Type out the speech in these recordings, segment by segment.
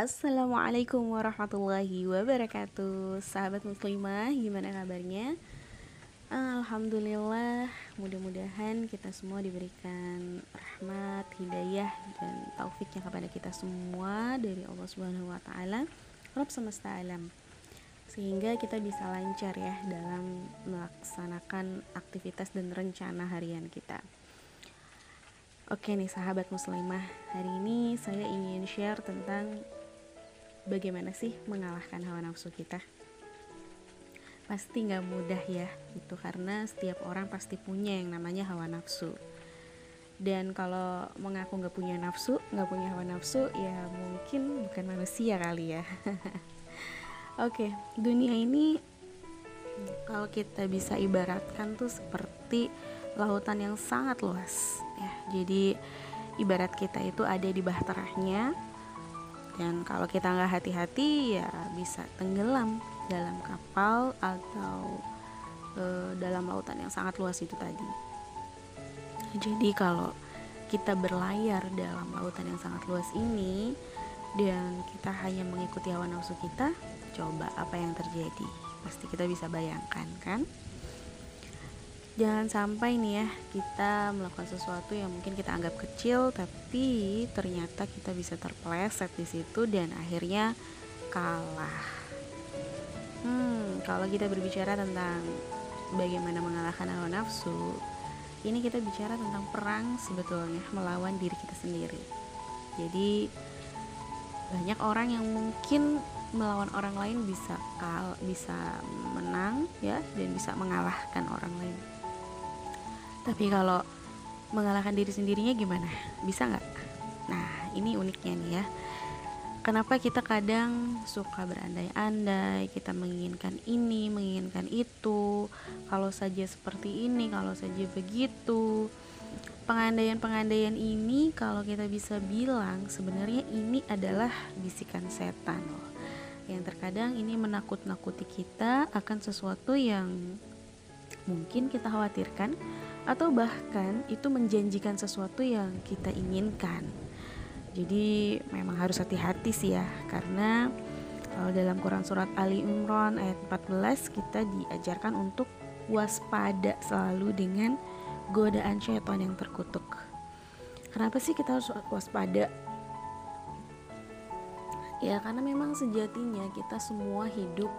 Assalamualaikum warahmatullahi wabarakatuh Sahabat muslimah gimana kabarnya? Alhamdulillah mudah-mudahan kita semua diberikan rahmat, hidayah dan taufiknya kepada kita semua dari Allah Subhanahu wa taala, Rabb semesta alam. Sehingga kita bisa lancar ya dalam melaksanakan aktivitas dan rencana harian kita. Oke nih sahabat muslimah, hari ini saya ingin share tentang bagaimana sih mengalahkan hawa nafsu kita? Pasti nggak mudah ya itu karena setiap orang pasti punya yang namanya hawa nafsu. Dan kalau mengaku nggak punya nafsu nggak punya hawa nafsu ya mungkin bukan manusia kali ya. Oke dunia ini kalau kita bisa ibaratkan tuh seperti lautan yang sangat luas ya. Jadi ibarat kita itu ada di bahterahnya dan kalau kita nggak hati-hati ya bisa tenggelam dalam kapal atau e, dalam lautan yang sangat luas itu tadi. Jadi kalau kita berlayar dalam lautan yang sangat luas ini dan kita hanya mengikuti hawa nafsu kita coba apa yang terjadi. Pasti kita bisa bayangkan kan jangan sampai nih ya kita melakukan sesuatu yang mungkin kita anggap kecil tapi ternyata kita bisa terpeleset di situ dan akhirnya kalah. Hmm, kalau kita berbicara tentang bagaimana mengalahkan hawa nafsu, ini kita bicara tentang perang sebetulnya melawan diri kita sendiri. Jadi banyak orang yang mungkin melawan orang lain bisa kal bisa menang ya dan bisa mengalahkan orang lain tapi kalau mengalahkan diri sendirinya gimana? Bisa nggak? Nah, ini uniknya nih ya. Kenapa kita kadang suka berandai-andai, kita menginginkan ini, menginginkan itu, kalau saja seperti ini, kalau saja begitu. Pengandaian-pengandaian ini kalau kita bisa bilang sebenarnya ini adalah bisikan setan loh. Yang terkadang ini menakut-nakuti kita akan sesuatu yang mungkin kita khawatirkan atau bahkan itu menjanjikan sesuatu yang kita inginkan. Jadi memang harus hati-hati sih ya karena kalau dalam Quran surat Ali Imran ayat 14 kita diajarkan untuk waspada selalu dengan godaan syaitan yang terkutuk. Kenapa sih kita harus waspada? Ya karena memang sejatinya kita semua hidup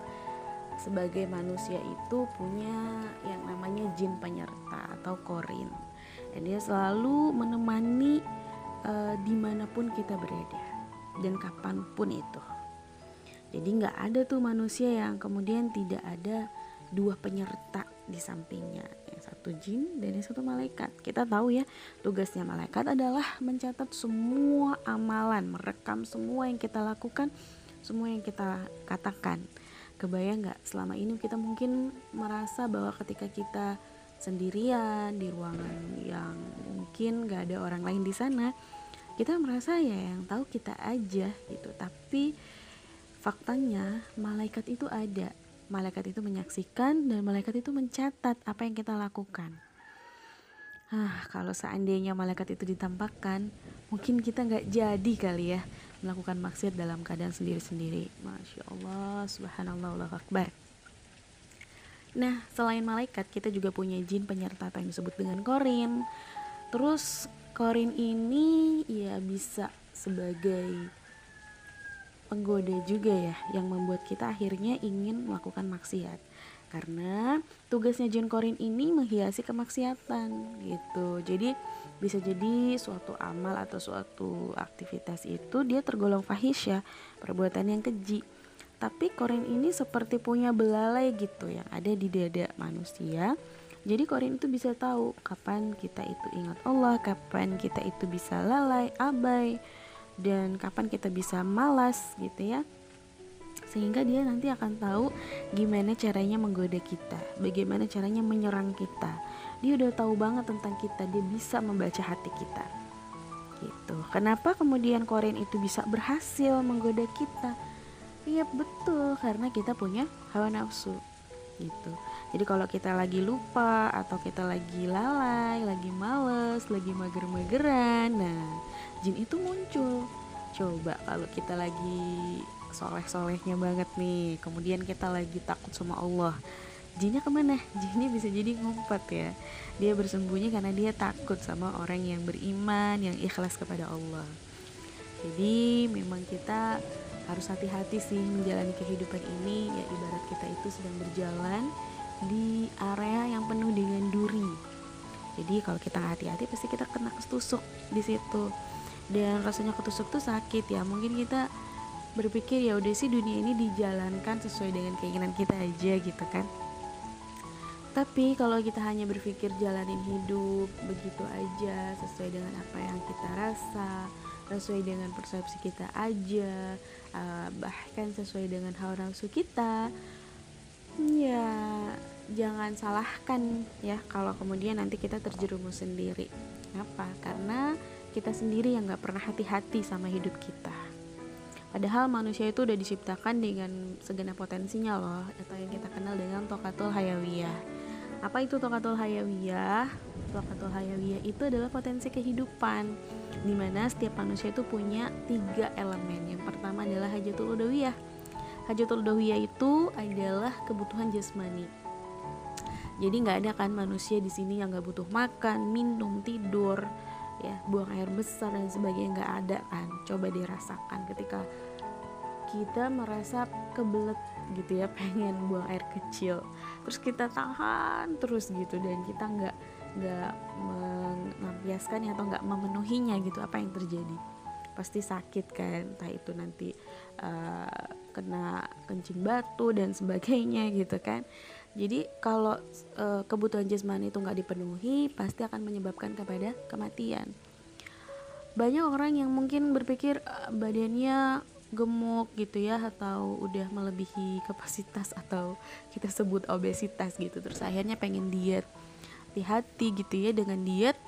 sebagai manusia itu punya yang namanya jin penyerta atau korin. Dan dia selalu menemani uh, di mana pun kita berada dan kapan pun itu. Jadi nggak ada tuh manusia yang kemudian tidak ada dua penyerta di sampingnya. Yang satu jin dan yang satu malaikat. Kita tahu ya tugasnya malaikat adalah mencatat semua amalan merekam semua yang kita lakukan semua yang kita katakan kebayang nggak? Selama ini kita mungkin merasa bahwa ketika kita sendirian di ruangan yang mungkin nggak ada orang lain di sana kita merasa ya yang tahu kita aja gitu. Tapi faktanya malaikat itu ada. Malaikat itu menyaksikan dan malaikat itu mencatat apa yang kita lakukan. Ah, kalau seandainya malaikat itu ditampakkan, mungkin kita nggak jadi kali ya melakukan maksiat dalam keadaan sendiri-sendiri. Masya Allah, subhanallah, Allah akbar. Nah, selain malaikat, kita juga punya jin penyerta yang disebut dengan korin. Terus, korin ini ya bisa sebagai penggoda juga ya, yang membuat kita akhirnya ingin melakukan maksiat karena tugasnya jin korin ini menghiasi kemaksiatan gitu jadi bisa jadi suatu amal atau suatu aktivitas itu dia tergolong fahisya perbuatan yang keji. Tapi korin ini seperti punya belalai gitu yang ada di dada manusia. Jadi korin itu bisa tahu kapan kita itu ingat Allah kapan kita itu bisa lalai abai dan kapan kita bisa malas gitu ya. Sehingga dia nanti akan tahu gimana caranya menggoda kita, bagaimana caranya menyerang kita. Dia udah tahu banget tentang kita, dia bisa membaca hati kita. Gitu. Kenapa kemudian Korean itu bisa berhasil menggoda kita? Iya betul, karena kita punya hawa nafsu. Gitu. Jadi kalau kita lagi lupa atau kita lagi lalai, lagi males, lagi mager-mageran, nah jin itu muncul coba kalau kita lagi soleh-solehnya banget nih kemudian kita lagi takut sama Allah jinnya ke mana? Jinnya bisa jadi ngumpet ya. Dia bersembunyi karena dia takut sama orang yang beriman yang ikhlas kepada Allah. Jadi memang kita harus hati-hati sih menjalani kehidupan ini. Ya ibarat kita itu sedang berjalan di area yang penuh dengan duri. Jadi kalau kita hati-hati pasti kita kena ketusuk di situ. Dan rasanya ketusuk tuh sakit ya. Mungkin kita berpikir ya udah sih dunia ini dijalankan sesuai dengan keinginan kita aja gitu kan tapi kalau kita hanya berpikir jalanin hidup begitu aja sesuai dengan apa yang kita rasa, sesuai dengan persepsi kita aja, uh, bahkan sesuai dengan hawa nafsu kita, ya jangan salahkan ya kalau kemudian nanti kita terjerumus sendiri. Kenapa? Karena kita sendiri yang nggak pernah hati-hati sama hidup kita. Padahal manusia itu udah diciptakan dengan segenap potensinya loh, atau yang kita kenal dengan tokatul hayawiyah apa itu tokatul hayawiyah? Tokatul hayawiyah itu adalah potensi kehidupan di mana setiap manusia itu punya tiga elemen. Yang pertama adalah hajatul udawiyah. Hajatul udawiyah itu adalah kebutuhan jasmani. Jadi nggak ada kan manusia di sini yang nggak butuh makan, minum, tidur, ya buang air besar dan sebagainya nggak ada kan. Coba dirasakan ketika kita merasa kebelet gitu ya pengen buang air kecil terus kita tahan terus gitu dan kita nggak nggak melampiaskan atau nggak memenuhinya gitu apa yang terjadi pasti sakit kan entah itu nanti uh, kena kencing batu dan sebagainya gitu kan jadi kalau uh, kebutuhan jasmani itu nggak dipenuhi pasti akan menyebabkan kepada kematian. Banyak orang yang mungkin berpikir uh, badannya gemuk gitu ya atau udah melebihi kapasitas atau kita sebut obesitas gitu. Terus akhirnya pengen diet. Hati-hati gitu ya dengan diet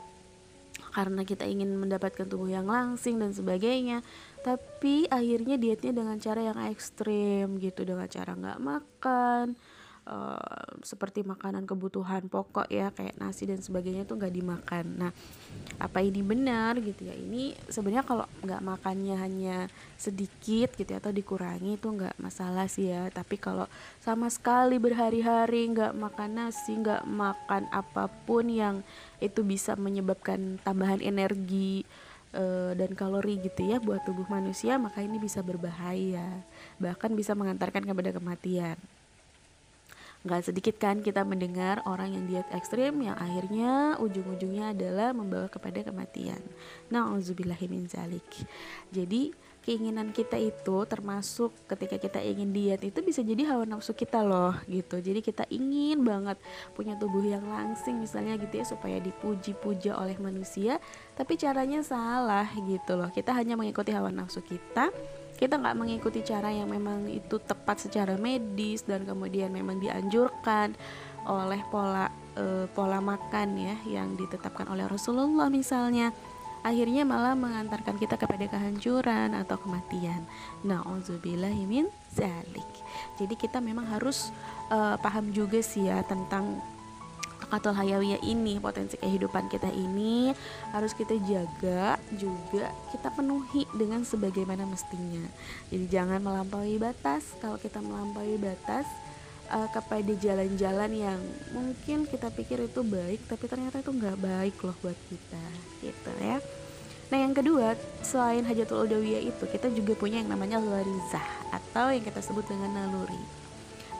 karena kita ingin mendapatkan tubuh yang langsing dan sebagainya. Tapi akhirnya dietnya dengan cara yang ekstrim gitu dengan cara nggak makan uh, seperti makanan kebutuhan pokok ya kayak nasi dan sebagainya tuh nggak dimakan. Nah, apa ini benar gitu ya? Ini sebenarnya kalau nggak makannya hanya sedikit gitu ya, atau dikurangi itu nggak masalah sih ya. Tapi kalau sama sekali berhari-hari nggak makan nasi, nggak makan apa pun yang itu bisa menyebabkan tambahan energi uh, dan kalori gitu ya buat tubuh manusia maka ini bisa berbahaya bahkan bisa mengantarkan kepada kematian Gak sedikit kan kita mendengar orang yang diet ekstrim yang akhirnya ujung-ujungnya adalah membawa kepada kematian. Nauzubillahimin zalik. Jadi keinginan kita itu termasuk ketika kita ingin diet itu bisa jadi hawa nafsu kita loh gitu. Jadi kita ingin banget punya tubuh yang langsing misalnya gitu ya supaya dipuji-puja oleh manusia, tapi caranya salah gitu loh. Kita hanya mengikuti hawa nafsu kita kita nggak mengikuti cara yang memang itu tepat secara medis dan kemudian memang dianjurkan oleh pola e, pola makan ya yang ditetapkan oleh Rasulullah misalnya akhirnya malah mengantarkan kita kepada kehancuran atau kematian. Nauzubillahimin zalik. Jadi kita memang harus uh, paham juga sih ya tentang atau hayawiyah ini potensi kehidupan kita ini harus kita jaga juga kita penuhi dengan sebagaimana mestinya. Jadi jangan melampaui batas. Kalau kita melampaui batas uh, kepada jalan-jalan yang mungkin kita pikir itu baik tapi ternyata itu nggak baik loh buat kita gitu ya. Nah yang kedua selain hajatul udawiyah itu kita juga punya yang namanya gharizah atau yang kita sebut dengan naluri.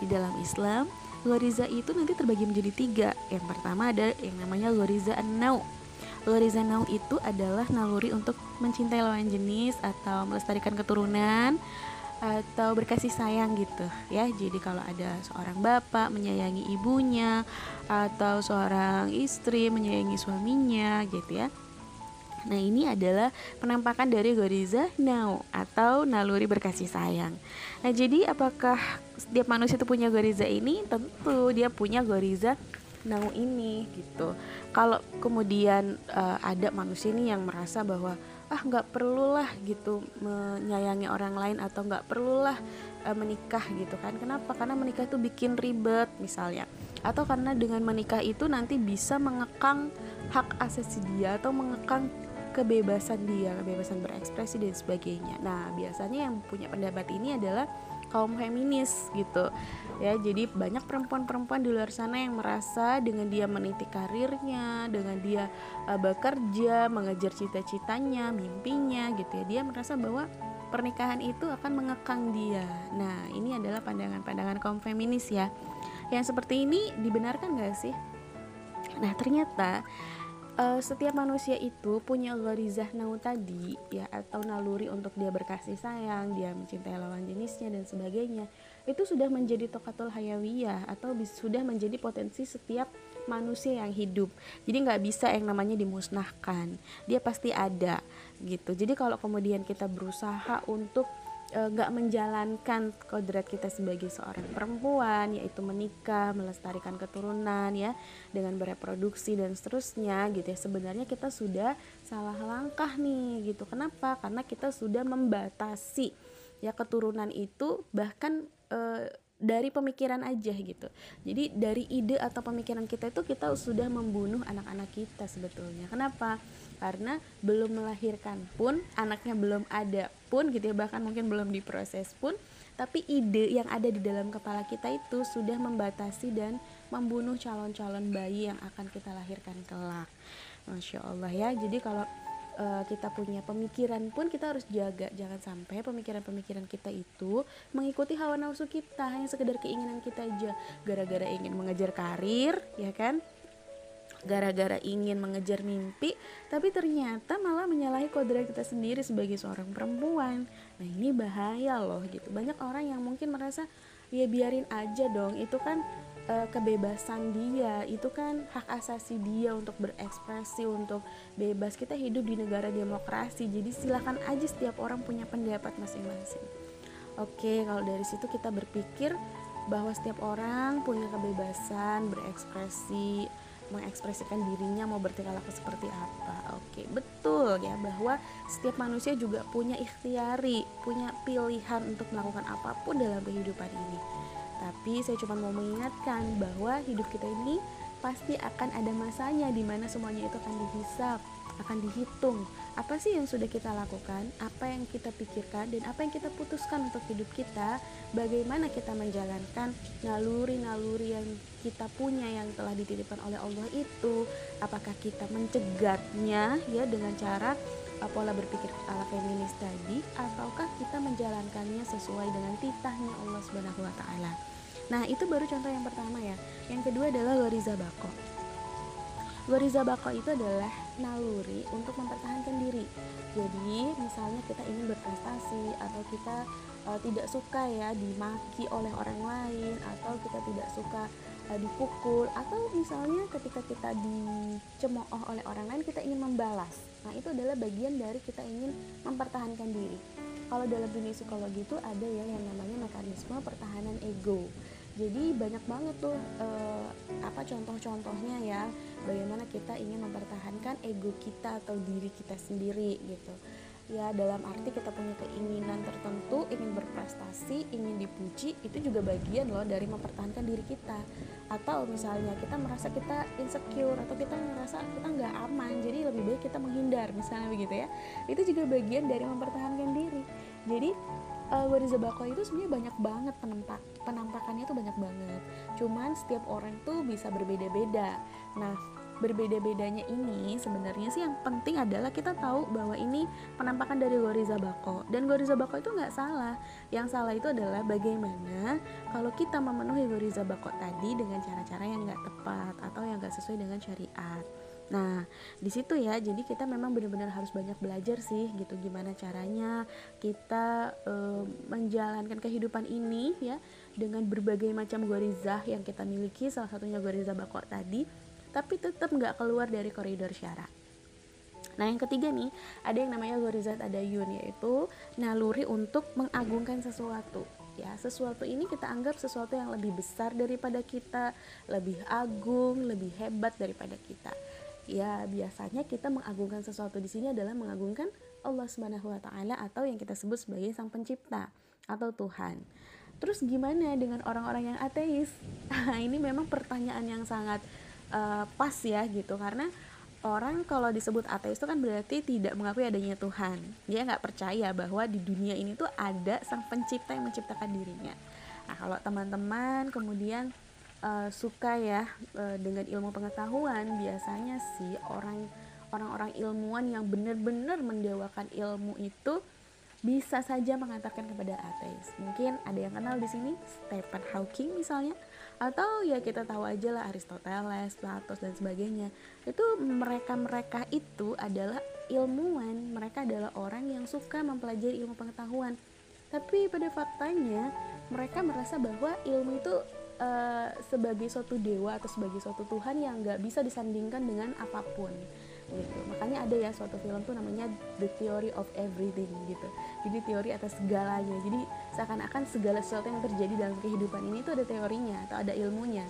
Di dalam Islam Goriza itu nanti terbagi menjadi tiga. Yang pertama ada yang namanya Goriza Nau. Goriza Nau itu adalah naluri untuk mencintai lawan jenis atau melestarikan keturunan atau berkasih sayang gitu ya. Jadi kalau ada seorang bapak menyayangi ibunya atau seorang istri menyayangi suaminya gitu ya. Nah ini adalah penampakan dari Goriza Now atau naluri berkasih sayang. Nah jadi apakah setiap manusia itu punya Goriza ini? Tentu dia punya Goriza Now ini gitu. Kalau kemudian uh, ada manusia ini yang merasa bahwa ah nggak perlulah gitu menyayangi orang lain atau nggak perlulah uh, menikah gitu kan? Kenapa? Karena menikah itu bikin ribet misalnya. Atau karena dengan menikah itu nanti bisa mengekang hak asasi dia atau mengekang kebebasan dia, kebebasan berekspresi dan sebagainya. Nah, biasanya yang punya pendapat ini adalah kaum feminis gitu. Ya jadi banyak perempuan-perempuan di luar sana yang merasa dengan dia meniti karirnya dengan dia uh, bekerja mengejar cita-citanya mimpinya gitu ya dia merasa bahwa pernikahan itu akan mengekang dia. Nah ini adalah pandangan-pandangan kaum feminis ya. Yang seperti ini dibenarkan gak sih? Nah ternyata uh, setiap manusia itu punya gharizah nau tadi ya atau naluri untuk dia berkasih sayang, dia mencintai lawan jenisnya dan sebagainya. Itu sudah menjadi tokatul hayawiyah atau sudah menjadi potensi setiap manusia yang hidup. Jadi nggak bisa yang namanya dimusnahkan. Dia pasti ada gitu. Jadi kalau kemudian kita berusaha untuk nggak e, menjalankan kodrat kita sebagai seorang perempuan yaitu menikah melestarikan keturunan ya dengan bereproduksi dan seterusnya gitu ya sebenarnya kita sudah salah langkah nih gitu kenapa karena kita sudah membatasi ya keturunan itu bahkan e, dari pemikiran aja gitu. Jadi dari ide atau pemikiran kita itu kita sudah membunuh anak-anak kita sebetulnya. Kenapa? Karena belum melahirkan pun, anaknya belum ada pun gitu ya, bahkan mungkin belum diproses pun, tapi ide yang ada di dalam kepala kita itu sudah membatasi dan membunuh calon-calon bayi yang akan kita lahirkan kelak. Masya Allah ya. Jadi kalau uh, kita punya pemikiran pun kita harus jaga jangan sampai pemikiran-pemikiran kita itu mengikuti hawa nafsu kita hanya sekedar keinginan kita aja gara-gara ingin mengejar karir ya kan gara-gara ingin mengejar mimpi tapi ternyata malah menyalahi kodrat kita sendiri sebagai seorang perempuan. Nah ini bahaya loh gitu. Banyak orang yang mungkin merasa ya biarin aja dong. Itu kan uh, kebebasan dia. Itu kan hak asasi dia untuk berekspresi untuk bebas. Kita hidup di negara demokrasi jadi silahkan aja setiap orang punya pendapat masing-masing. Oke kalau dari situ kita berpikir bahwa setiap orang punya kebebasan berekspresi mengekspresikan dirinya mau bertingkah laku seperti apa. Oke betul ya bahwa setiap manusia juga punya ikhtiari punya pilihan untuk melakukan apa pun dalam kehidupan ini. Tapi saya cuma mau mengingatkan bahwa hidup kita ini pasti akan ada masanya di mana semuanya itu akan dihisap, akan dihitung. Apa sih yang sudah kita lakukan, apa yang kita pikirkan, dan apa yang kita putuskan untuk hidup kita, bagaimana kita menjalankan naluri-naluri yang kita punya yang telah dititipkan oleh Allah itu, apakah kita mencegatnya ya dengan cara uh, pola berpikir ala feminis tadi ataukah kita menjalankannya sesuai dengan titahnya Allah Subhanahu wa taala. Nah, itu baru contoh yang pertama ya. Yang kedua adalah Goriza Bako. Goriza Bako itu adalah naluri untuk mempertahankan diri. Jadi, misalnya kita ingin berprestasi atau kita uh, tidak suka ya dimaki oleh orang lain atau kita tidak suka uh, dipukul atau misalnya ketika kita dicemooh oleh orang lain kita ingin membalas. Nah, itu adalah bagian dari kita ingin mempertahankan diri. Kalau dalam dunia psikologi itu ada ya yang namanya mekanisme pertahanan ego jadi banyak banget tuh uh, apa contoh-contohnya ya bagaimana kita ingin mempertahankan ego kita atau diri kita sendiri gitu. Ya dalam arti kita punya keinginan tertentu ingin berprestasi ingin dipuji itu juga bagian loh dari mempertahankan diri kita. Atau misalnya kita merasa kita insecure atau kita merasa kita nggak aman jadi lebih baik kita menghindar misalnya begitu ya. Itu juga bagian dari mempertahankan diri. Jadi uh, Wariza Bako itu sebenarnya banyak banget penampak penampakannya tuh banyak banget. Cuman setiap orang tuh bisa berbeda-beda. Nah berbeda-bedanya ini sebenarnya sih yang penting adalah kita tahu bahwa ini penampakan dari Goriza Bako dan Goriza Bako itu nggak salah. Yang salah itu adalah bagaimana kalau kita memenuhi Goriza Bako tadi dengan cara-cara yang nggak tepat atau yang nggak sesuai dengan syariat Nah, di situ ya, jadi kita memang benar-benar harus banyak belajar sih gitu. Gimana caranya kita e, menjalankan kehidupan ini ya dengan berbagai macam gorizah yang kita miliki, salah satunya gorizah bakok tadi, tapi tetap nggak keluar dari koridor syarat. Nah, yang ketiga nih, ada yang namanya gorizat adayun yaitu naluri untuk mengagungkan sesuatu ya. Sesuatu ini kita anggap sesuatu yang lebih besar daripada kita lebih agung lebih hebat daripada kita ya biasanya kita mengagungkan sesuatu di sini adalah mengagungkan Allah Subhanahu wa taala atau yang kita sebut sebagai sang pencipta atau Tuhan. Terus gimana dengan orang-orang yang ateis? Nah, ini memang pertanyaan yang sangat uh, pas ya gitu karena orang kalau disebut ateis itu kan berarti tidak mengakui adanya Tuhan dia nggak percaya bahwa di dunia ini tuh ada sang pencipta yang menciptakan dirinya nah kalau teman-teman kemudian uh, suka ya uh, dengan ilmu pengetahuan biasanya sih orang orang-orang ilmuwan yang benar-benar mendewakan ilmu itu bisa saja mengatakan kepada ateis. Mungkin ada yang kenal di sini Stephen Hawking misalnya atau ya kita tahu aja lah Aristoteles, Plato dan sebagainya. Itu mereka-mereka itu adalah ilmuwan, mereka adalah orang yang suka mempelajari ilmu pengetahuan. Tapi pada faktanya mereka merasa bahwa ilmu itu uh, sebagai suatu dewa atau sebagai suatu Tuhan yang nggak bisa disandingkan dengan apa pun gitu. Makanya ada ya suatu film tuh namanya The Theory of Everything gitu. Jadi teori atas segalanya. Jadi seakan-akan segala sesuatu yang terjadi dalam kehidupan ini tuh ada teorinya atau ada ilmunya.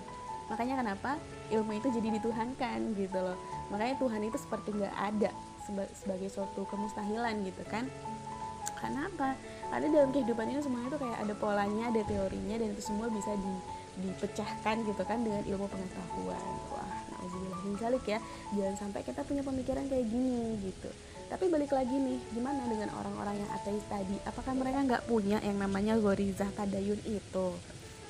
Makanya kenapa ilmu itu jadi dituhankan gitu loh. Makanya Tuhan itu seperti nggak ada sebagai suatu kemustahilan gitu kan. Karena apa karena dalam kehidupan ini semuanya itu kayak ada polanya ada teorinya dan itu semua bisa di, dipecahkan gitu kan dengan ilmu pengetahuan. Wah nauzubillah ya. Jangan sampai kita punya pemikiran kayak gini gitu. Tapi balik lagi nih gimana dengan orang-orang yang ateis tadi? Apakah mereka nggak punya yang namanya gorizah tadayun itu?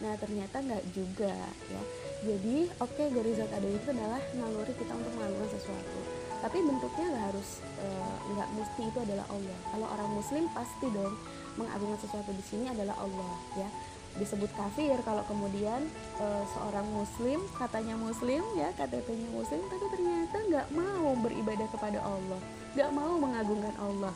Nah ternyata nggak juga ya. Jadi oke okay, gorizah tadayun itu adalah naluri kita untuk melakukan sesuatu. Tapi bentuknya nggak harus eh, nggak uh, mesti itu adalah Allah. Kalau orang muslim pasti dong mengagungkan sesuatu di sini adalah Allah ya disebut kafir kalau kemudian e, seorang muslim katanya muslim ya KTP-nya muslim tapi ternyata nggak mau beribadah kepada Allah nggak mau mengagungkan Allah.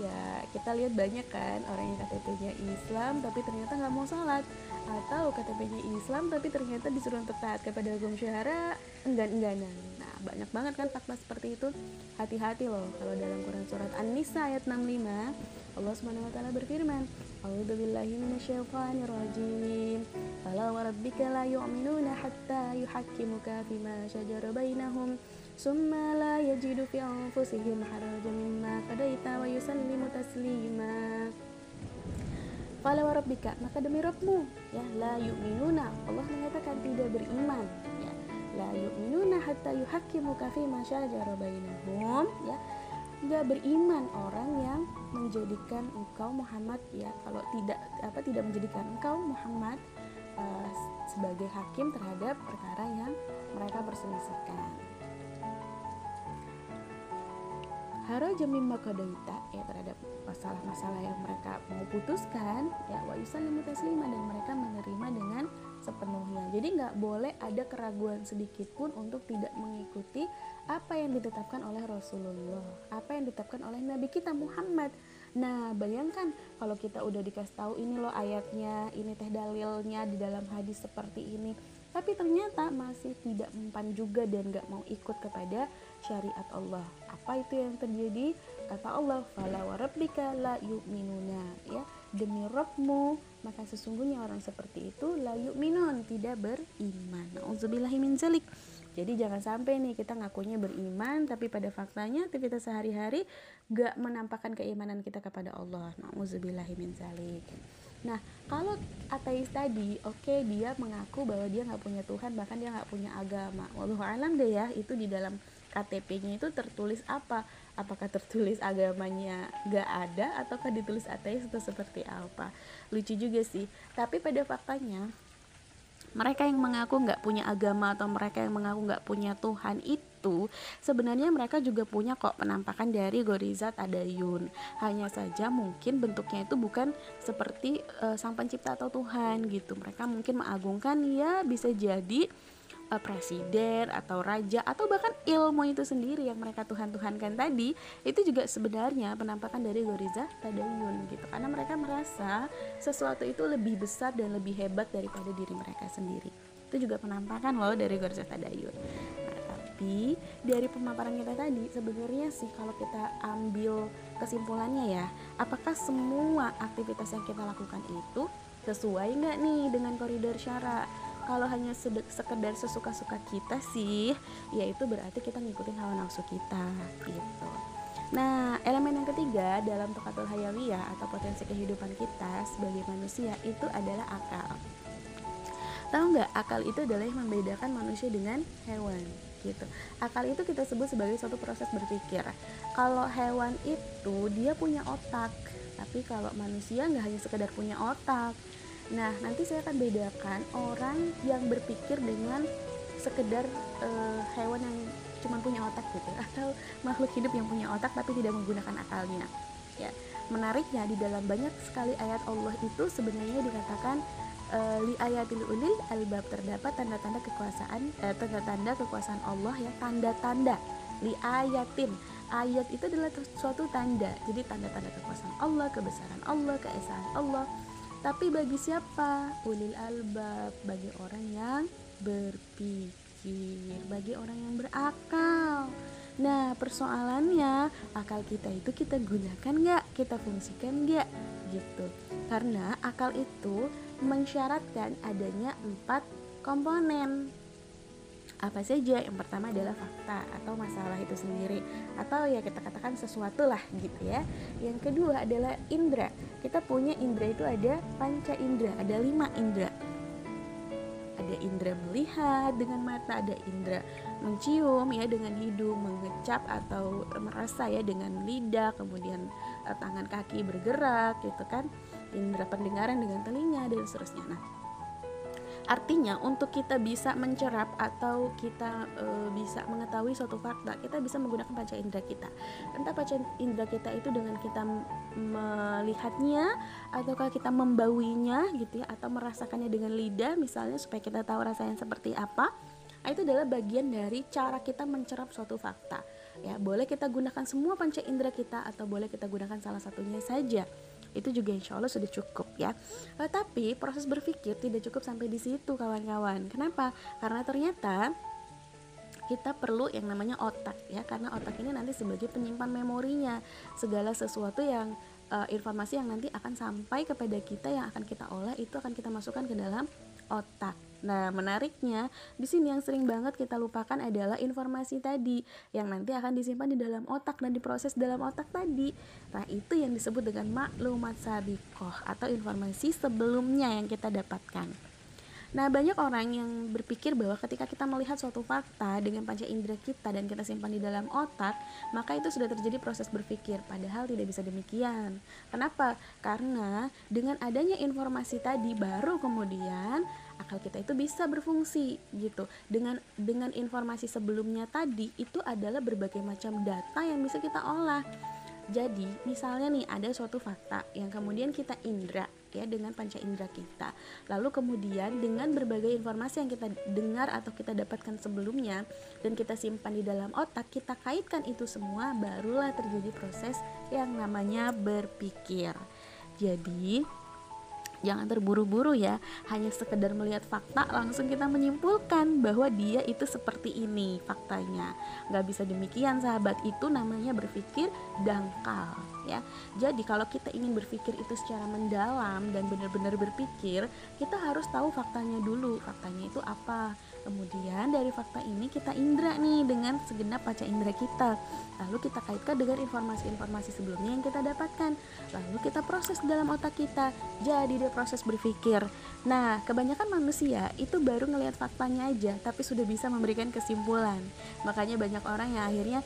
Ya kita lihat banyak kan orang yang KTP-nya Islam tapi ternyata nggak mau sholat. Atau KTP-nya Islam tapi ternyata disuruh untuk taat kepada hukum syahara enggan-engganan nah banyak banget kan fakta seperti itu. Hati-hati loh kalau dalam Quran surat An-Nisa ayat 65 Allah taala berfirman أعوذ بالله من الشيطان الرجيم فلا وربك لا يؤمنون حتى يحكمك فيما شجر بينهم ثم لا يجد في أنفسهم حرجا مما قضيت ويسلم تسليما Fala warabbika maka demi Rabbmu ya la yu'minuna Allah mengatakan tidak beriman ya la yu'minuna hatta yuhaqqimuka fi ma syajara bainahum ya nggak beriman orang yang menjadikan engkau Muhammad ya kalau tidak apa tidak menjadikan engkau Muhammad uh, sebagai hakim terhadap perkara yang mereka perselisihkan. Haro jamim makadaita ya terhadap masalah-masalah yang mereka mau putuskan ya wa yusallimu taslima dan mereka menerima dengan sepenuhnya. Jadi nggak boleh ada keraguan sedikit pun untuk tidak mengikuti apa yang ditetapkan oleh Rasulullah, apa yang ditetapkan oleh Nabi kita Muhammad. Nah, bayangkan kalau kita udah dikasih tahu ini loh ayatnya, ini teh dalilnya di dalam hadis seperti ini, tapi ternyata masih tidak mempan juga dan gak mau ikut kepada syariat Allah. Apa itu yang terjadi? Kata Allah, "Fala warabbika la yu'minuna." Ya, demi Rabbmu, maka sesungguhnya orang seperti itu la yu'minun, tidak beriman. Min zalik. Jadi jangan sampai nih kita ngakunya beriman tapi pada faktanya aktivitas sehari-hari gak menampakkan keimanan kita kepada Allah. Min zalik. Nah, kalau ateis tadi, oke okay, dia mengaku bahwa dia nggak punya Tuhan, bahkan dia nggak punya agama. Wallahu alam deh ya, itu di dalam KTP-nya itu tertulis apa? Apakah tertulis agamanya gak ada ataukah ditulis ateis atau seperti apa? Lucu juga sih. Tapi pada faktanya mereka yang mengaku nggak punya agama atau mereka yang mengaku nggak punya Tuhan itu sebenarnya mereka juga punya kok penampakan dari Gorizat Adayun hanya saja mungkin bentuknya itu bukan seperti uh, sang pencipta atau Tuhan gitu mereka mungkin mengagungkan ya bisa jadi uh, presiden atau raja atau bahkan ilmu itu sendiri yang mereka Tuhan-Tuhankan tadi itu juga sebenarnya penampakan dari Goriza Tadayun gitu. Karena mereka merasa sesuatu itu lebih besar dan lebih hebat daripada diri mereka sendiri. Itu juga penampakan loh dari Goriza Tadayun. Nah, tapi dari pemaparan kita tadi sebenarnya sih kalau kita ambil kesimpulannya ya apakah semua aktivitas yang kita lakukan itu sesuai nggak nih dengan koridor syarat kalau hanya sekedar sesuka-suka kita sih ya itu berarti kita ngikutin hawa nafsu kita gitu Nah, elemen yang ketiga dalam tokatul hayawiyah atau potensi kehidupan kita sebagai manusia itu adalah akal. Tahu nggak, akal itu adalah yang membedakan manusia dengan hewan. gitu akal itu kita sebut sebagai suatu proses berpikir kalau hewan itu dia punya otak tapi kalau manusia nggak hanya sekedar punya otak nah nanti saya akan bedakan orang yang berpikir dengan sekedar uh, hewan yang cuma punya otak gitu atau makhluk hidup yang punya otak tapi tidak menggunakan akalnya. Ya menariknya di dalam banyak sekali ayat Allah itu sebenarnya dikatakan uh, li ayatil ulil albab terdapat tanda-tanda kekuasaan eh, tanda-tanda kekuasaan Allah ya tanda-tanda. Li ayatin ayat itu adalah suatu tanda. Jadi tanda-tanda kekuasaan Allah kebesaran Allah keesaan Allah tapi bagi siapa? Ulil albab. Bagi orang yang berpikir. Bagi orang yang berakal. Nah persoalannya akal kita itu kita gunakan nggak, kita fungsikan nggak? Gitu. Karena akal itu mensyaratkan adanya empat komponen apa saja? Yang pertama adalah fakta atau masalah itu sendiri. Atau ya kita katakan sesuatu lah gitu ya. Yang kedua adalah indera. Kita punya indera itu ada panca indera ada lima indera. Ada indera melihat dengan mata ada indera mencium ya dengan hidung mengecap atau merasa ya dengan lidah kemudian eh, tangan kaki bergerak gitu kan. Indera pendengaran dengan telinga dan seterusnya. Nah, artinya untuk kita bisa mencerap atau kita e, bisa mengetahui suatu fakta, kita bisa menggunakan panca indera kita. Entah panca indera kita itu dengan kita melihatnya ataukah kita membauinya gitu ya atau merasakannya dengan lidah misalnya supaya kita tahu rasanya seperti apa. Nah, itu adalah bagian dari cara kita mencerap suatu fakta. Ya, boleh kita gunakan semua panca indera kita atau boleh kita gunakan salah satunya saja itu juga insya Allah sudah cukup ya. Uh, tapi proses berpikir tidak cukup sampai di situ kawan-kawan. Kenapa? Karena ternyata kita perlu yang namanya otak ya. Karena otak ini nanti sebagai penyimpan memorinya segala sesuatu yang uh, informasi yang nanti akan sampai kepada kita yang akan kita olah itu akan kita masukkan ke dalam otak Nah, menariknya di sini yang sering banget kita lupakan adalah informasi tadi yang nanti akan disimpan di dalam otak dan diproses dalam otak tadi. Nah, itu yang disebut dengan maklumat sabikoh atau informasi sebelumnya yang kita dapatkan. Nah, banyak orang yang berpikir bahwa ketika kita melihat suatu fakta dengan panca indera kita dan kita simpan di dalam otak, maka itu sudah terjadi proses berpikir, padahal tidak bisa demikian. Kenapa? Karena dengan adanya informasi tadi baru kemudian akal kita itu bisa berfungsi gitu. Dengan dengan informasi sebelumnya tadi itu adalah berbagai macam data yang bisa kita olah. Jadi, misalnya nih ada suatu fakta yang kemudian kita indra ya dengan panca indera kita. Lalu kemudian dengan berbagai informasi yang kita dengar atau kita dapatkan sebelumnya dan kita simpan di dalam otak, kita kaitkan itu semua barulah terjadi proses yang namanya berpikir. Jadi, jangan terburu-buru ya. Hanya sekedar melihat fakta langsung kita menyimpulkan bahwa dia itu seperti ini faktanya. Nggak bisa demikian sahabat. Itu namanya berpikir dangkal ya. Jadi kalau kita ingin berpikir itu secara mendalam dan benar-benar berpikir kita harus tahu faktanya dulu. Faktanya itu apa Kemudian dari fakta ini kita indra nih dengan segenap panca indera kita. Lalu kita kaitkan dengan informasi-informasi sebelumnya yang kita dapatkan. Lalu kita proses dalam otak kita. Jadi dia proses berpikir. Nah, kebanyakan manusia itu baru ngelihat faktanya aja, tapi sudah bisa memberikan kesimpulan. Makanya banyak orang yang akhirnya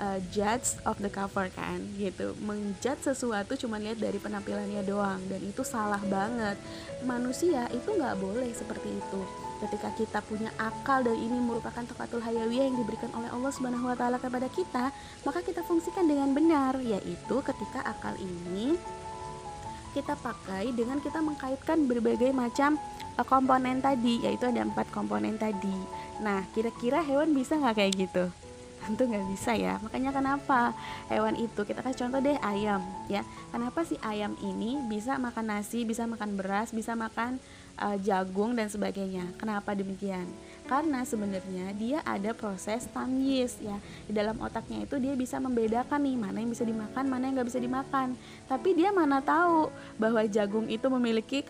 uh, judge of the cover kan gitu menjudge sesuatu cuma lihat dari penampilannya doang dan itu salah banget manusia itu nggak boleh seperti itu ketika kita punya akal dan ini merupakan tokatul hayawiyah yang diberikan oleh Allah Subhanahu wa taala kepada kita, maka kita fungsikan dengan benar yaitu ketika akal ini kita pakai dengan kita mengkaitkan berbagai macam eh, komponen tadi yaitu ada empat komponen tadi. Nah, kira-kira hewan bisa nggak kayak gitu? tentu nggak bisa ya makanya kenapa hewan itu kita kasih contoh deh ayam ya kenapa sih ayam ini bisa makan nasi bisa makan beras bisa makan uh, jagung dan sebagainya. Kenapa demikian? Karena sebenarnya dia ada proses tamyiz ya. Di dalam otaknya itu dia bisa membedakan nih mana yang bisa dimakan, mana yang nggak bisa dimakan. Tapi dia mana tahu bahwa jagung itu memiliki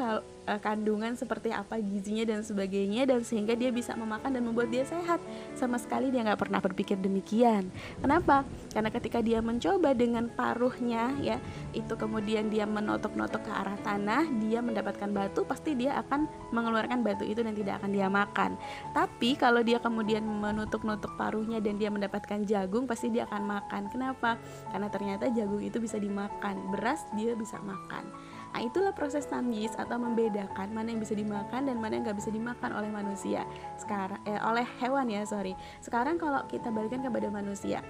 uh, kandungan seperti apa gizinya dan sebagainya dan sehingga dia bisa memakan dan membuat dia sehat. Sama sekali dia nggak pernah berpikir demikian. Kenapa? Karena ketika dia mencoba dengan paruhnya ya itu kemudian dia menotok-notok ke arah tanah dia mendapatkan batu pasti dia akan mengeluarkan batu itu dan tidak akan dia makan. Tapi kalau dia kemudian menutup-nutuk paruhnya dan dia mendapatkan jagung pasti dia akan makan. Kenapa? Karena ternyata jagung itu bisa dimakan. Beras dia bisa makan Nah itulah proses tamyiz atau membedakan mana yang bisa dimakan dan mana yang nggak bisa dimakan oleh manusia. Sekarang eh, oleh hewan ya sorry. Sekarang kalau kita balikan kepada manusia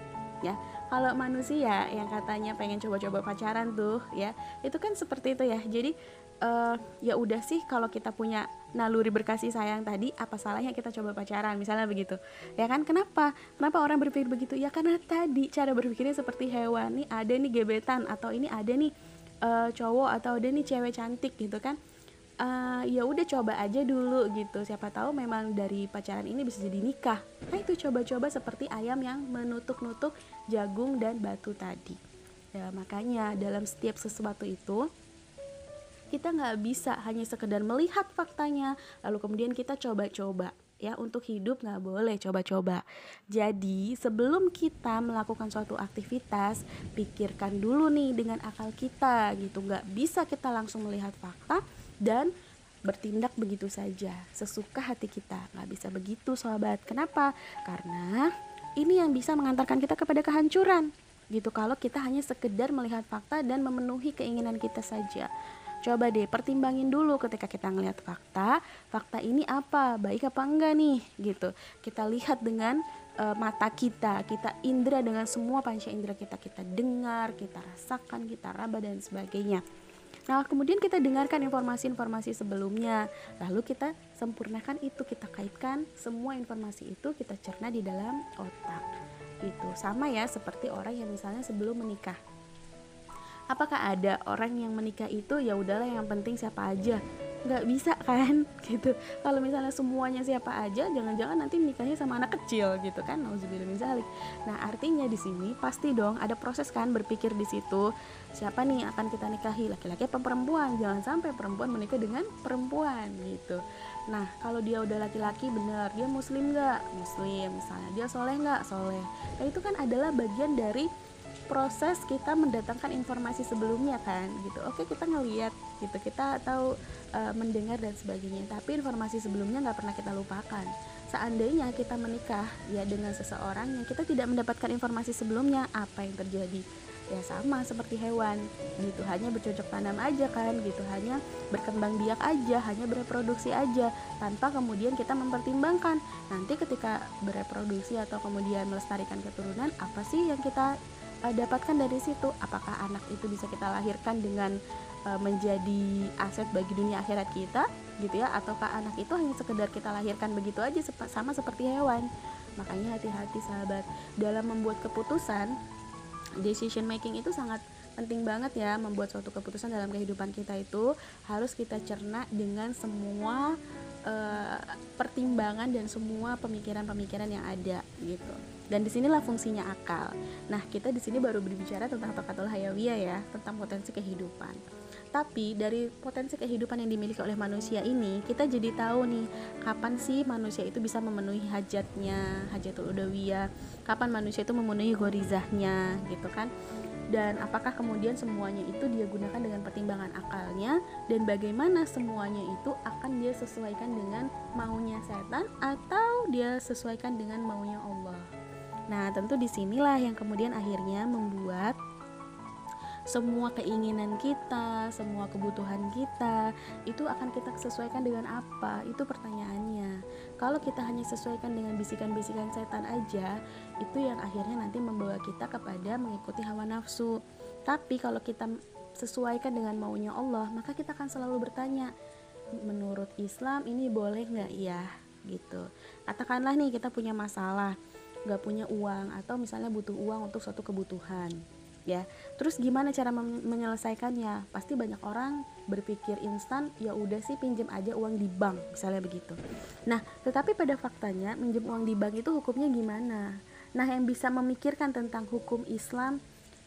ya. Kalau manusia yang katanya pengen coba-coba pacaran tuh ya itu kan seperti itu ya. Jadi uh, ya udah sih kalau kita punya naluri berkasih sayang tadi apa salahnya kita coba pacaran misalnya begitu. Ya kan? Kenapa? Kenapa orang berpikir begitu? Ya karena tadi cara berpikirnya seperti hewan. Nih ada nih gebetan atau ini ada nih uh, cowok atau ada nih cewek cantik gitu kan uh, ya udah coba aja dulu gitu. Siapa tahu memang dari pacaran ini bisa jadi nikah. Nah itu coba-coba seperti ayam yang menutuk-nutuk jagung dan batu tadi. Ya makanya dalam setiap sesuatu itu kita nggak bisa hanya sekedar melihat faktanya lalu kemudian kita coba-coba ya untuk hidup nggak boleh coba-coba. Jadi sebelum kita melakukan suatu aktivitas pikirkan dulu nih dengan akal kita gitu. Nggak bisa kita langsung melihat fakta dan bertindak begitu saja. Sesuka hati kita nggak bisa begitu sahabat kenapa? Karena ini yang bisa mengantarkan kita kepada kehancuran gitu. Kalau kita hanya sekedar melihat fakta dan memenuhi keinginan kita saja Coba deh pertimbangin dulu ketika kita ngelihat fakta, fakta ini apa, baik apa enggak nih? Gitu. Kita lihat dengan uh, mata kita, kita indera dengan semua panca indera kita, kita dengar, kita rasakan, kita raba dan sebagainya. Nah, kemudian kita dengarkan informasi-informasi sebelumnya, lalu kita sempurnakan itu, kita kaitkan semua informasi itu. Kita cerna di dalam otak. Itu sama ya seperti orang yang misalnya sebelum menikah apakah ada orang yang menikah itu ya udahlah yang penting siapa aja. Nggak bisa kan gitu. Kalau misalnya semuanya siapa aja jangan-jangan nanti nikahnya sama anak kecil gitu kan. Nauzubillah nah artinya di sini pasti dong ada proses kan berpikir di situ. Siapa nih akan kita nikahi? Laki-laki apa perempuan? Jangan sampai perempuan menikah dengan perempuan gitu. Nah kalau dia udah laki-laki bener. Dia muslim nggak? Muslim. Misalnya dia soleh nggak? Soleh. Nah itu kan adalah bagian dari proses kita mendatangkan informasi sebelumnya kan gitu. Oke kita ngeliat gitu. Kita tahu e, mendengar dan sebagainya. Tapi informasi sebelumnya nggak pernah kita lupakan. Seandainya kita menikah ya dengan seseorang yang kita tidak mendapatkan informasi sebelumnya apa yang terjadi? Ya sama seperti hewan gitu. Hanya bercocok tanam aja kan gitu. Hanya berkembang biak aja hanya bereproduksi aja tanpa kemudian kita mempertimbangkan. Nanti ketika bereproduksi atau kemudian melestarikan keturunan apa sih yang kita uh, dapatkan dari situ apakah anak itu bisa kita lahirkan dengan uh, menjadi aset bagi dunia akhirat kita gitu ya? Ataukah anak itu hanya sekedar kita lahirkan begitu aja sama seperti hewan? Makanya hati-hati sahabat. Dalam membuat keputusan decision making itu sangat penting banget ya membuat suatu keputusan dalam kehidupan kita itu harus kita cerna dengan semua uh, pertimbangan dan semua pemikiran-pemikiran yang ada gitu dan di sinilah fungsinya akal. Nah, kita di sini baru berbicara tentang tokatul hayawiyah ya, tentang potensi kehidupan. Tapi dari potensi kehidupan yang dimiliki oleh manusia ini, kita jadi tahu nih kapan sih manusia itu bisa memenuhi hajatnya, hajatul udawiyah, kapan manusia itu memenuhi gorizahnya, gitu kan? Dan apakah kemudian semuanya itu dia gunakan dengan pertimbangan akalnya dan bagaimana semuanya itu akan dia sesuaikan dengan maunya setan atau dia sesuaikan dengan maunya Allah. Nah, tentu di sinilah yang kemudian akhirnya membuat semua keinginan kita, semua kebutuhan kita itu akan kita sesuaikan dengan apa? Itu pertanyaannya. Kalau kita hanya sesuaikan dengan bisikan-bisikan setan aja, itu yang akhirnya nanti membawa kita kepada mengikuti hawa nafsu. Tapi kalau kita sesuaikan dengan maunya Allah, maka kita akan selalu bertanya, menurut Islam ini boleh nggak ya? Gitu. Katakanlah nih kita punya masalah nggak punya uang atau misalnya butuh uang untuk suatu kebutuhan ya. Terus gimana cara menyelesaikannya? Pasti banyak orang berpikir instan ya udah sih pinjam aja uang di bank misalnya begitu. Nah tetapi pada faktanya minjem uang di bank itu hukumnya gimana? Nah yang bisa memikirkan tentang hukum Islam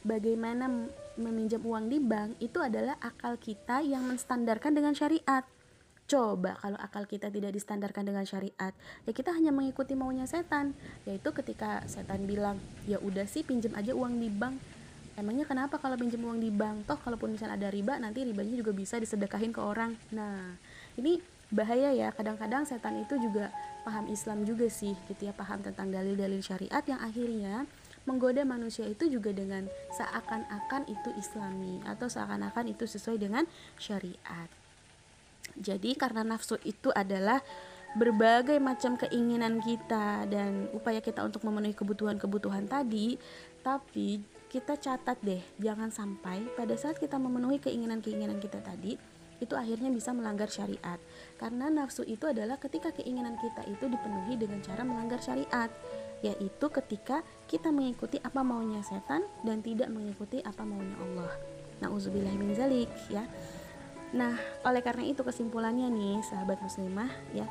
bagaimana meminjam uang di bank itu adalah akal kita yang menstandarkan dengan syariat. Coba kalau akal kita tidak distandarkan dengan syariat, ya kita hanya mengikuti maunya setan. Yaitu ketika setan bilang, "Ya udah sih pinjam aja uang di bank." Emangnya kenapa kalau pinjam uang di bank? Toh kalaupun misalnya ada riba, nanti ribanya juga bisa disedekahin ke orang. Nah, ini bahaya ya. Kadang-kadang setan itu juga paham Islam juga sih, gitu ya, paham tentang dalil-dalil syariat yang akhirnya menggoda manusia itu juga dengan seakan-akan itu islami atau seakan-akan itu sesuai dengan syariat. Jadi karena nafsu itu adalah berbagai macam keinginan kita dan upaya kita untuk memenuhi kebutuhan-kebutuhan tadi, tapi kita catat deh, jangan sampai pada saat kita memenuhi keinginan-keinginan kita tadi, itu akhirnya bisa melanggar syariat. Karena nafsu itu adalah ketika keinginan kita itu dipenuhi dengan cara melanggar syariat, yaitu ketika kita mengikuti apa maunya setan dan tidak mengikuti apa maunya Allah. Nauzubillah min zalik ya. Nah, oleh karena itu kesimpulannya nih, sahabat muslimah ya,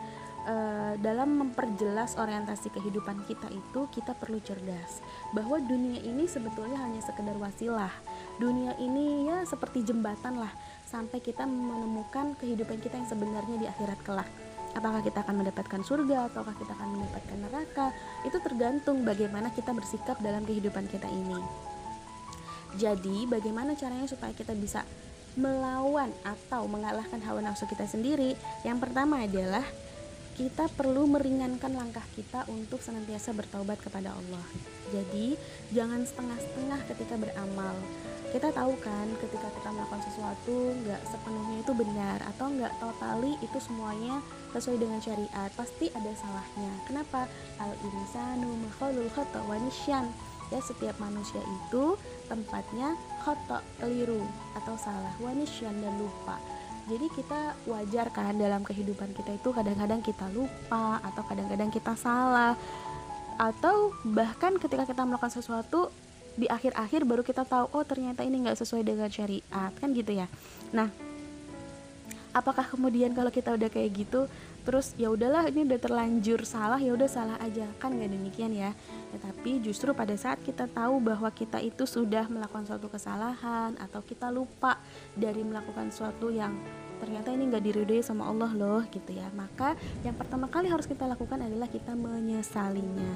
e, dalam memperjelas orientasi kehidupan kita itu kita perlu cerdas bahwa dunia ini sebetulnya hanya sekedar wasilah. Dunia ini ya seperti jembatan lah sampai kita menemukan kehidupan kita yang sebenarnya di akhirat kelak. Apakah kita akan mendapatkan surga ataukah kita akan mendapatkan neraka? Itu tergantung bagaimana kita bersikap dalam kehidupan kita ini. Jadi, bagaimana caranya supaya kita bisa melawan atau mengalahkan hawa nafsu kita sendiri, yang pertama adalah kita perlu meringankan langkah kita untuk senantiasa bertaubat kepada Allah. Jadi, jangan setengah-setengah ketika beramal. Kita tahu kan, ketika kita melakukan sesuatu nggak sepenuhnya itu benar atau nggak totali itu semuanya sesuai dengan syariat, pasti ada salahnya. Kenapa? Al insanu makhlul wa ya setiap manusia itu tempatnya khotok keliru atau salah wanisyan dan lupa jadi kita wajar kan dalam kehidupan kita itu kadang-kadang kita lupa atau kadang-kadang kita salah. Atau bahkan ketika kita melakukan sesuatu di akhir-akhir baru kita tahu oh ternyata ini nggak sesuai dengan syariat. Kan gitu ya. Nah apakah kemudian kalau kita udah kayak gitu terus ya udahlah ini udah terlanjur salah ya udah salah aja. Kan nggak demikian ya. Tetapi justru pada saat kita tahu bahwa kita itu sudah melakukan suatu kesalahan atau kita lupa dari melakukan suatu yang ternyata ini nggak diridhoi sama Allah loh gitu ya. Maka yang pertama kali harus kita lakukan adalah kita menyesalinya.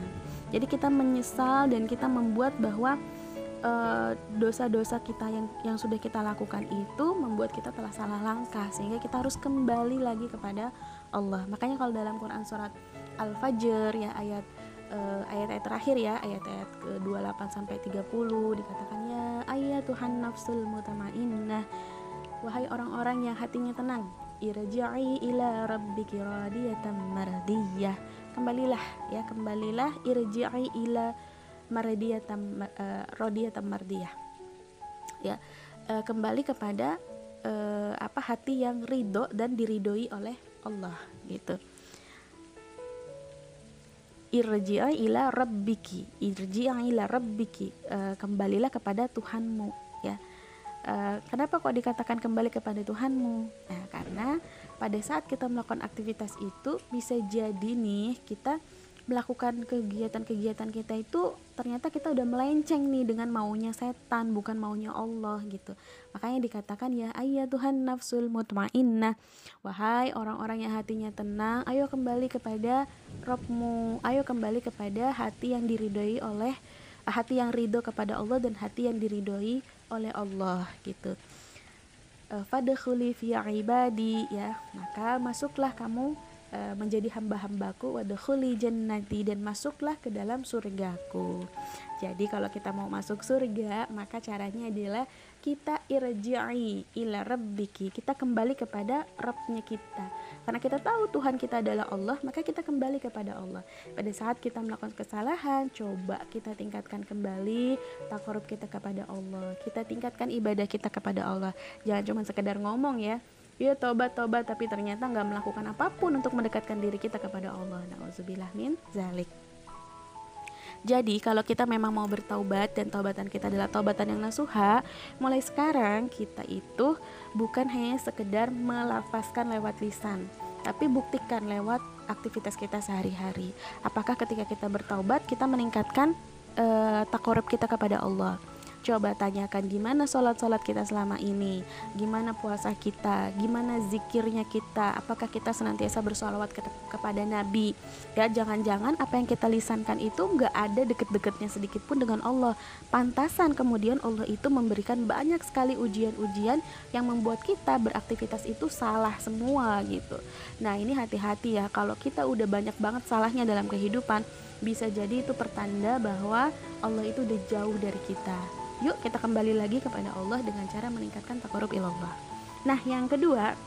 Jadi kita menyesal dan kita membuat bahwa dosa-dosa uh, kita yang yang sudah kita lakukan itu membuat kita telah salah langkah sehingga kita harus kembali lagi kepada Allah. Makanya kalau dalam Quran surat Al-Fajr ya ayat uh, ayat-ayat terakhir ya ayat-ayat ke-28 sampai 30 dikatakan ya ayat Tuhan nafsul mutmainnah wahai orang-orang yang hatinya tenang irji'i ila rabbiki radiyatan mardiyah kembalilah ya kembalilah irji'i ila mardiyatan uh, radiyatan mardiyah ya uh, kembali kepada uh, apa hati yang ridho dan diridhoi oleh Allah gitu. Irji'a ila rabbiki irji'a ila rabbiki uh, kembalilah kepada Tuhanmu ya. Uh, kenapa kok dikatakan kembali kepada Tuhanmu? Nah karena pada saat kita melakukan aktivitas itu bisa jadi nih kita melakukan kegiatan-kegiatan kita itu ternyata kita udah melenceng nih dengan maunya setan bukan maunya Allah gitu. Makanya dikatakan ya ayah Tuhan nafsul mutmainnah. Wahai orang-orang yang hatinya tenang ayo kembali kepada Robmu ayo kembali kepada hati yang diridhoi oleh hati yang ridho kepada Allah dan hati yang diridhoi oleh Allah gitu. Eh, fadkhuli fi ibadi ya. Maka masuklah kamu menjadi hamba-hambaku wadkhuli jannati dan masuklah ke dalam surgaku. Jadi kalau kita mau masuk surga, maka caranya adalah kita irji'i ila rabbiki. Kita kembali kepada Rabbnya kita. Karena kita tahu Tuhan kita adalah Allah, maka kita kembali kepada Allah. Pada saat kita melakukan kesalahan, coba kita tingkatkan kembali takarub kita kepada Allah. Kita tingkatkan ibadah kita kepada Allah. Jangan cuma sekedar ngomong ya, ya tobat tobat tapi ternyata nggak melakukan apa pun untuk mendekatkan diri kita kepada Allah nauzubillah min zalik jadi kalau kita memang mau bertaubat dan taubatan kita adalah taubatan yang nasuha, mulai sekarang kita itu bukan hanya sekedar melafazkan lewat lisan, tapi buktikan lewat aktivitas kita sehari-hari. Apakah ketika kita bertaubat kita meningkatkan uh, takorub kita kepada Allah? Coba tanyakan gimana sholat-sholat kita selama ini, gimana puasa kita, gimana zikirnya kita, apakah kita senantiasa bersolawat ke kepada Nabi. Ya jangan-jangan apa yang kita lisankan itu nggak ada deket-deketnya sedikit pun dengan Allah. Pantasan kemudian Allah itu memberikan banyak sekali ujian-ujian yang membuat kita beraktivitas itu salah semua gitu. Nah ini hati-hati ya kalau kita udah banyak banget salahnya dalam kehidupan bisa jadi itu pertanda bahwa Allah itu udah jauh dari kita. Yuk kita kembali lagi kepada Allah dengan cara meningkatkan takarub ilallah. Nah, yang kedua,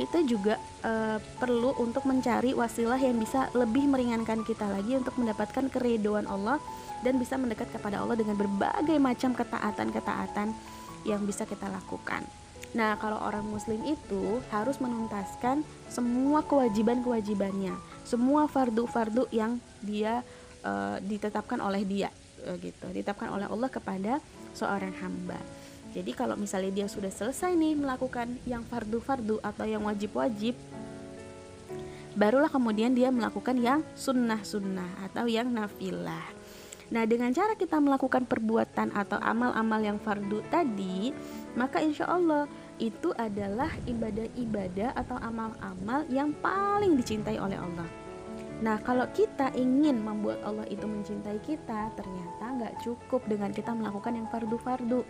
kita juga e, perlu untuk mencari wasilah yang bisa lebih meringankan kita lagi untuk mendapatkan keriduan Allah dan bisa mendekat kepada Allah dengan berbagai macam ketaatan-ketaatan yang bisa kita lakukan. Nah, kalau orang muslim itu harus menuntaskan semua kewajiban-kewajibannya semua fardu-fardu yang dia uh, ditetapkan oleh dia gitu. Ditetapkan oleh Allah kepada seorang hamba. Jadi kalau misalnya dia sudah selesai nih melakukan yang fardu-fardu atau yang wajib-wajib barulah kemudian dia melakukan yang sunnah-sunnah atau yang nafilah. Nah, dengan cara kita melakukan perbuatan atau amal-amal yang fardu tadi, maka insya Allah itu adalah ibadah-ibadah atau amal-amal yang paling dicintai oleh Allah. Nah, kalau kita ingin membuat Allah itu mencintai kita, ternyata nggak cukup dengan kita melakukan yang fardu-fardu.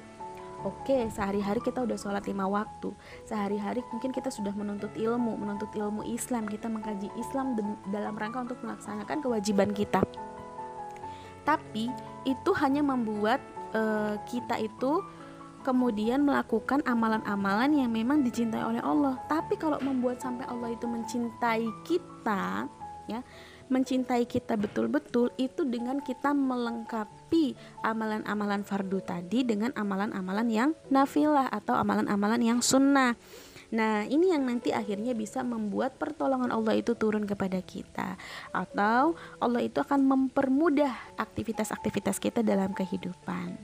Oke, sehari-hari kita udah sholat lima waktu. Sehari-hari mungkin kita sudah menuntut ilmu, menuntut ilmu Islam. Kita mengkaji Islam dalam rangka untuk melaksanakan kewajiban kita. Tapi itu hanya membuat uh, kita itu kemudian melakukan amalan-amalan yang memang dicintai oleh Allah. Tapi kalau membuat sampai Allah itu mencintai kita, ya, mencintai kita betul-betul itu dengan kita melengkapi amalan-amalan fardu tadi dengan amalan-amalan yang nafilah atau amalan-amalan yang sunnah. Nah, ini yang nanti akhirnya bisa membuat pertolongan Allah itu turun kepada kita, atau Allah itu akan mempermudah aktivitas-aktivitas kita dalam kehidupan.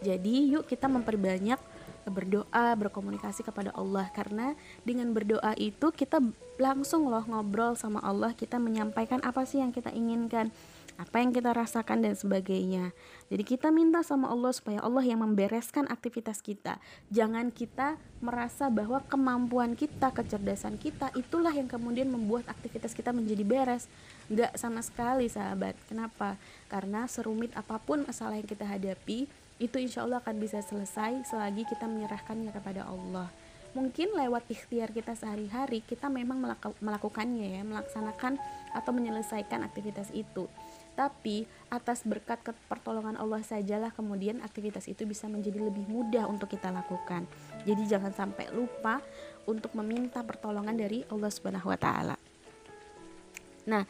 Jadi yuk kita memperbanyak berdoa, berkomunikasi kepada Allah karena dengan berdoa itu kita langsung loh ngobrol sama Allah, kita menyampaikan apa sih yang kita inginkan, apa yang kita rasakan dan sebagainya. Jadi kita minta sama Allah supaya Allah yang membereskan aktivitas kita. Jangan kita merasa bahwa kemampuan kita, kecerdasan kita itulah yang kemudian membuat aktivitas kita menjadi beres. Enggak sama sekali sahabat. Kenapa? Karena serumit apa pun masalah yang kita hadapi, itu insya Allah akan bisa selesai selagi kita menyerahkannya kepada Allah. Mungkin lewat ikhtiar kita sehari-hari kita memang melakukannya ya melaksanakan atau menyelesaikan aktivitas itu. Tapi atas berkat pertolongan Allah sajalah kemudian aktivitas itu bisa menjadi lebih mudah untuk kita lakukan. Jadi jangan sampai lupa untuk meminta pertolongan dari Allah Subhanahu wa taala. Nah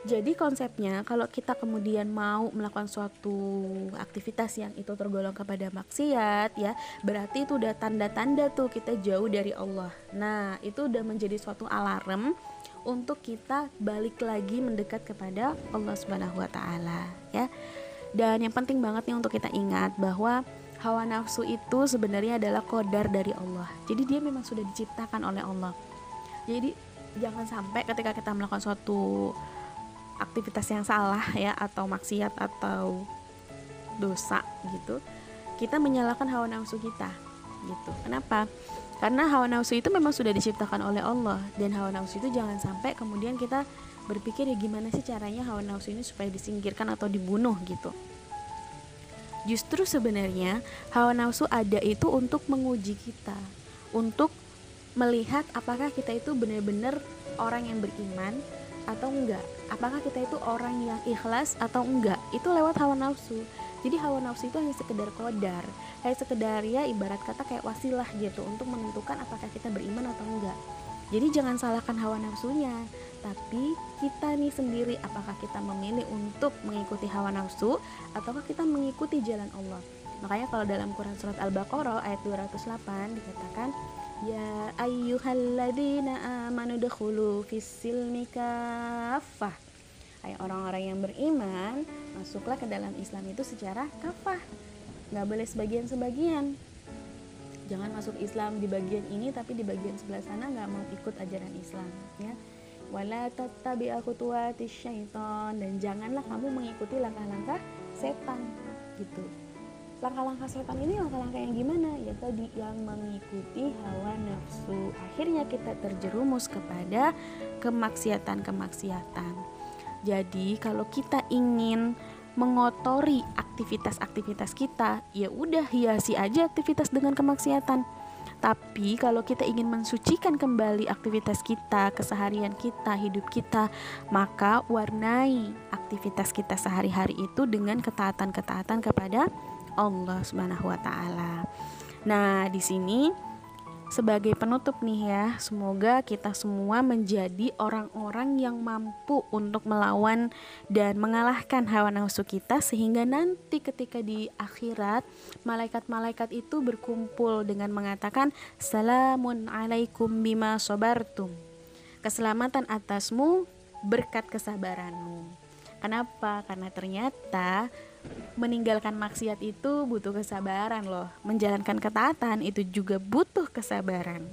jadi konsepnya kalau kita kemudian mau melakukan suatu aktivitas yang itu tergolong kepada maksiat ya, berarti itu udah tanda-tanda tuh kita jauh dari Allah. Nah, itu udah menjadi suatu alarm untuk kita balik lagi mendekat kepada Allah Subhanahu wa taala ya. Dan yang penting banget nih untuk kita ingat bahwa hawa nafsu itu sebenarnya adalah kodar dari Allah. Jadi dia memang sudah diciptakan oleh Allah. Jadi jangan sampai ketika kita melakukan suatu aktivitas yang salah ya atau maksiat atau dosa gitu kita menyalahkan hawa nafsu kita gitu. Kenapa? Karena hawa nafsu itu memang sudah diciptakan oleh Allah dan hawa nafsu itu jangan sampai kemudian kita berpikir ya gimana sih caranya hawa nafsu ini supaya disingkirkan atau dibunuh? gitu. Justru sebenarnya hawa nafsu ada itu untuk menguji kita untuk melihat apakah kita itu benar-benar orang yang beriman atau enggak? Apakah kita itu orang yang ikhlas atau enggak? Itu lewat hawa nafsu. Jadi hawa nafsu itu hanya sekedar kodar kayak sekedar ya ibarat kata kayak wasilah gitu untuk menentukan apakah kita beriman atau enggak. Jadi jangan salahkan hawa nafsunya. Tapi kita nih sendiri apakah kita memilih untuk mengikuti hawa nafsu ataukah kita mengikuti jalan Allah? Makanya kalau dalam Quran surat Al-Baqarah ayat 208 dikatakan Ya ayyuhalladzina amanu dakhulu fis-silmi kafah. Hai orang-orang yang beriman, masuklah ke dalam Islam itu secara kafah. Nggak boleh sebagian-sebagian. Jangan masuk Islam di bagian ini tapi di bagian sebelah sana nggak mau ikut ajaran Islam, ya. Wala tattabi'a dan janganlah kamu mengikuti langkah-langkah setan. gitu langkah-langkah setan ini langkah-langkah yang gimana? Ya tadi yang mengikuti hawa nafsu. Akhirnya kita terjerumus kepada kemaksiatan-kemaksiatan. Jadi kalau kita ingin mengotori aktivitas-aktivitas kita ya udah hiasi aja aktivitas dengan kemaksiatan. Tapi kalau kita ingin mensucikan kembali aktivitas kita, keseharian kita, hidup kita, maka warnai aktivitas kita sehari-hari itu dengan ketaatan-ketaatan kepada Allah Subhanahu wa taala. Nah, di sini sebagai penutup nih ya, semoga kita semua menjadi orang-orang yang mampu untuk melawan dan mengalahkan hawa nafsu kita sehingga nanti ketika di akhirat malaikat-malaikat itu berkumpul dengan mengatakan salamun alaikum bima sobartum. Keselamatan atasmu berkat kesabaranmu. Kenapa? Karena ternyata meninggalkan maksiat itu butuh kesabaran loh. Menjalankan ketaatan itu juga butuh kesabaran.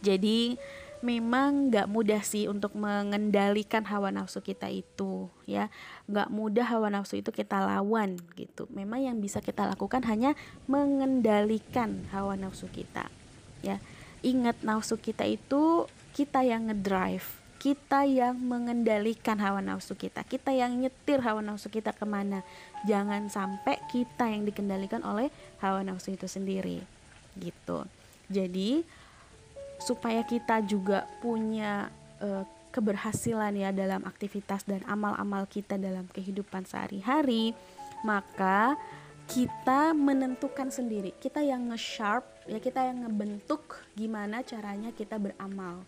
Jadi memang gak mudah sih untuk mengendalikan hawa nafsu kita itu ya gak mudah hawa nafsu itu kita lawan gitu memang yang bisa kita lakukan hanya mengendalikan hawa nafsu kita ya ingat nafsu kita itu kita yang ngedrive kita yang mengendalikan hawa nafsu kita. Kita yang nyetir hawa nafsu kita ke mana. Jangan sampai kita yang dikendalikan oleh hawa nafsu itu sendiri. Gitu. Jadi supaya kita juga punya uh, keberhasilan ya dalam aktivitas dan amal-amal kita dalam kehidupan sehari-hari maka kita menentukan sendiri. Kita yang nge-sharp ya kita yang ngebentuk gimana caranya kita beramal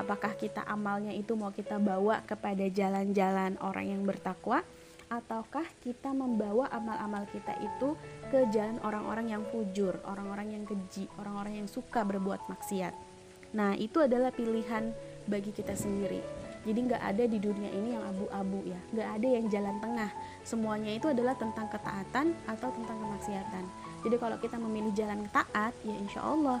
apakah kita amalnya itu mau kita bawa kepada jalan-jalan orang yang bertakwa ataukah kita membawa amal-amal kita itu ke jalan orang-orang yang fujur, orang-orang yang keji, orang-orang yang suka berbuat maksiat. Nah, itu adalah pilihan bagi kita sendiri. Jadi nggak ada di dunia ini yang abu-abu ya, nggak ada yang jalan tengah. Semuanya itu adalah tentang ketaatan atau tentang kemaksiatan. Jadi kalau kita memilih jalan taat, ya insya Allah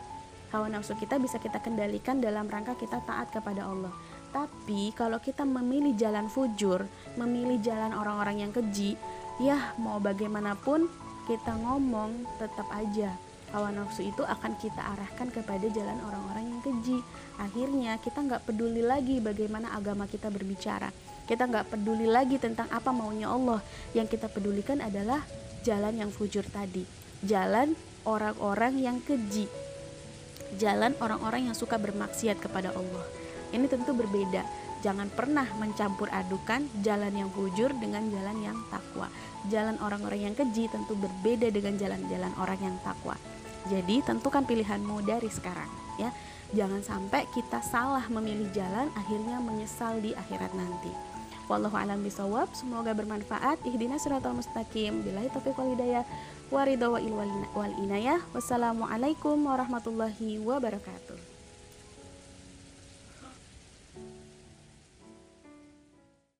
hawa nafsu kita bisa kita kendalikan dalam rangka kita taat kepada Allah. Tapi kalau kita memilih jalan fujur, memilih jalan orang-orang yang keji, ya mau bagaimanapun kita ngomong tetap aja hawa nafsu itu akan kita arahkan kepada jalan orang-orang yang keji. Akhirnya kita nggak peduli lagi bagaimana agama kita berbicara. Kita nggak peduli lagi tentang apa maunya Allah. Yang kita pedulikan adalah jalan yang fujur tadi, jalan orang-orang yang keji, jalan orang-orang yang suka bermaksiat kepada Allah. Ini tentu berbeda. Jangan pernah mencampur adukan jalan yang fujur dengan jalan yang takwa. Jalan orang-orang yang keji tentu berbeda dengan jalan-jalan orang yang takwa. Jadi tentukan pilihanmu dari sekarang ya. Jangan sampai kita salah memilih jalan akhirnya menyesal di akhirat nanti. Wallahu alam bisawab. Semoga bermanfaat. Ihdina siratal mustaqim. Billahi taufiq wal hidayah waridha wal inayah. Wassalamualaikum warahmatullahi wabarakatuh.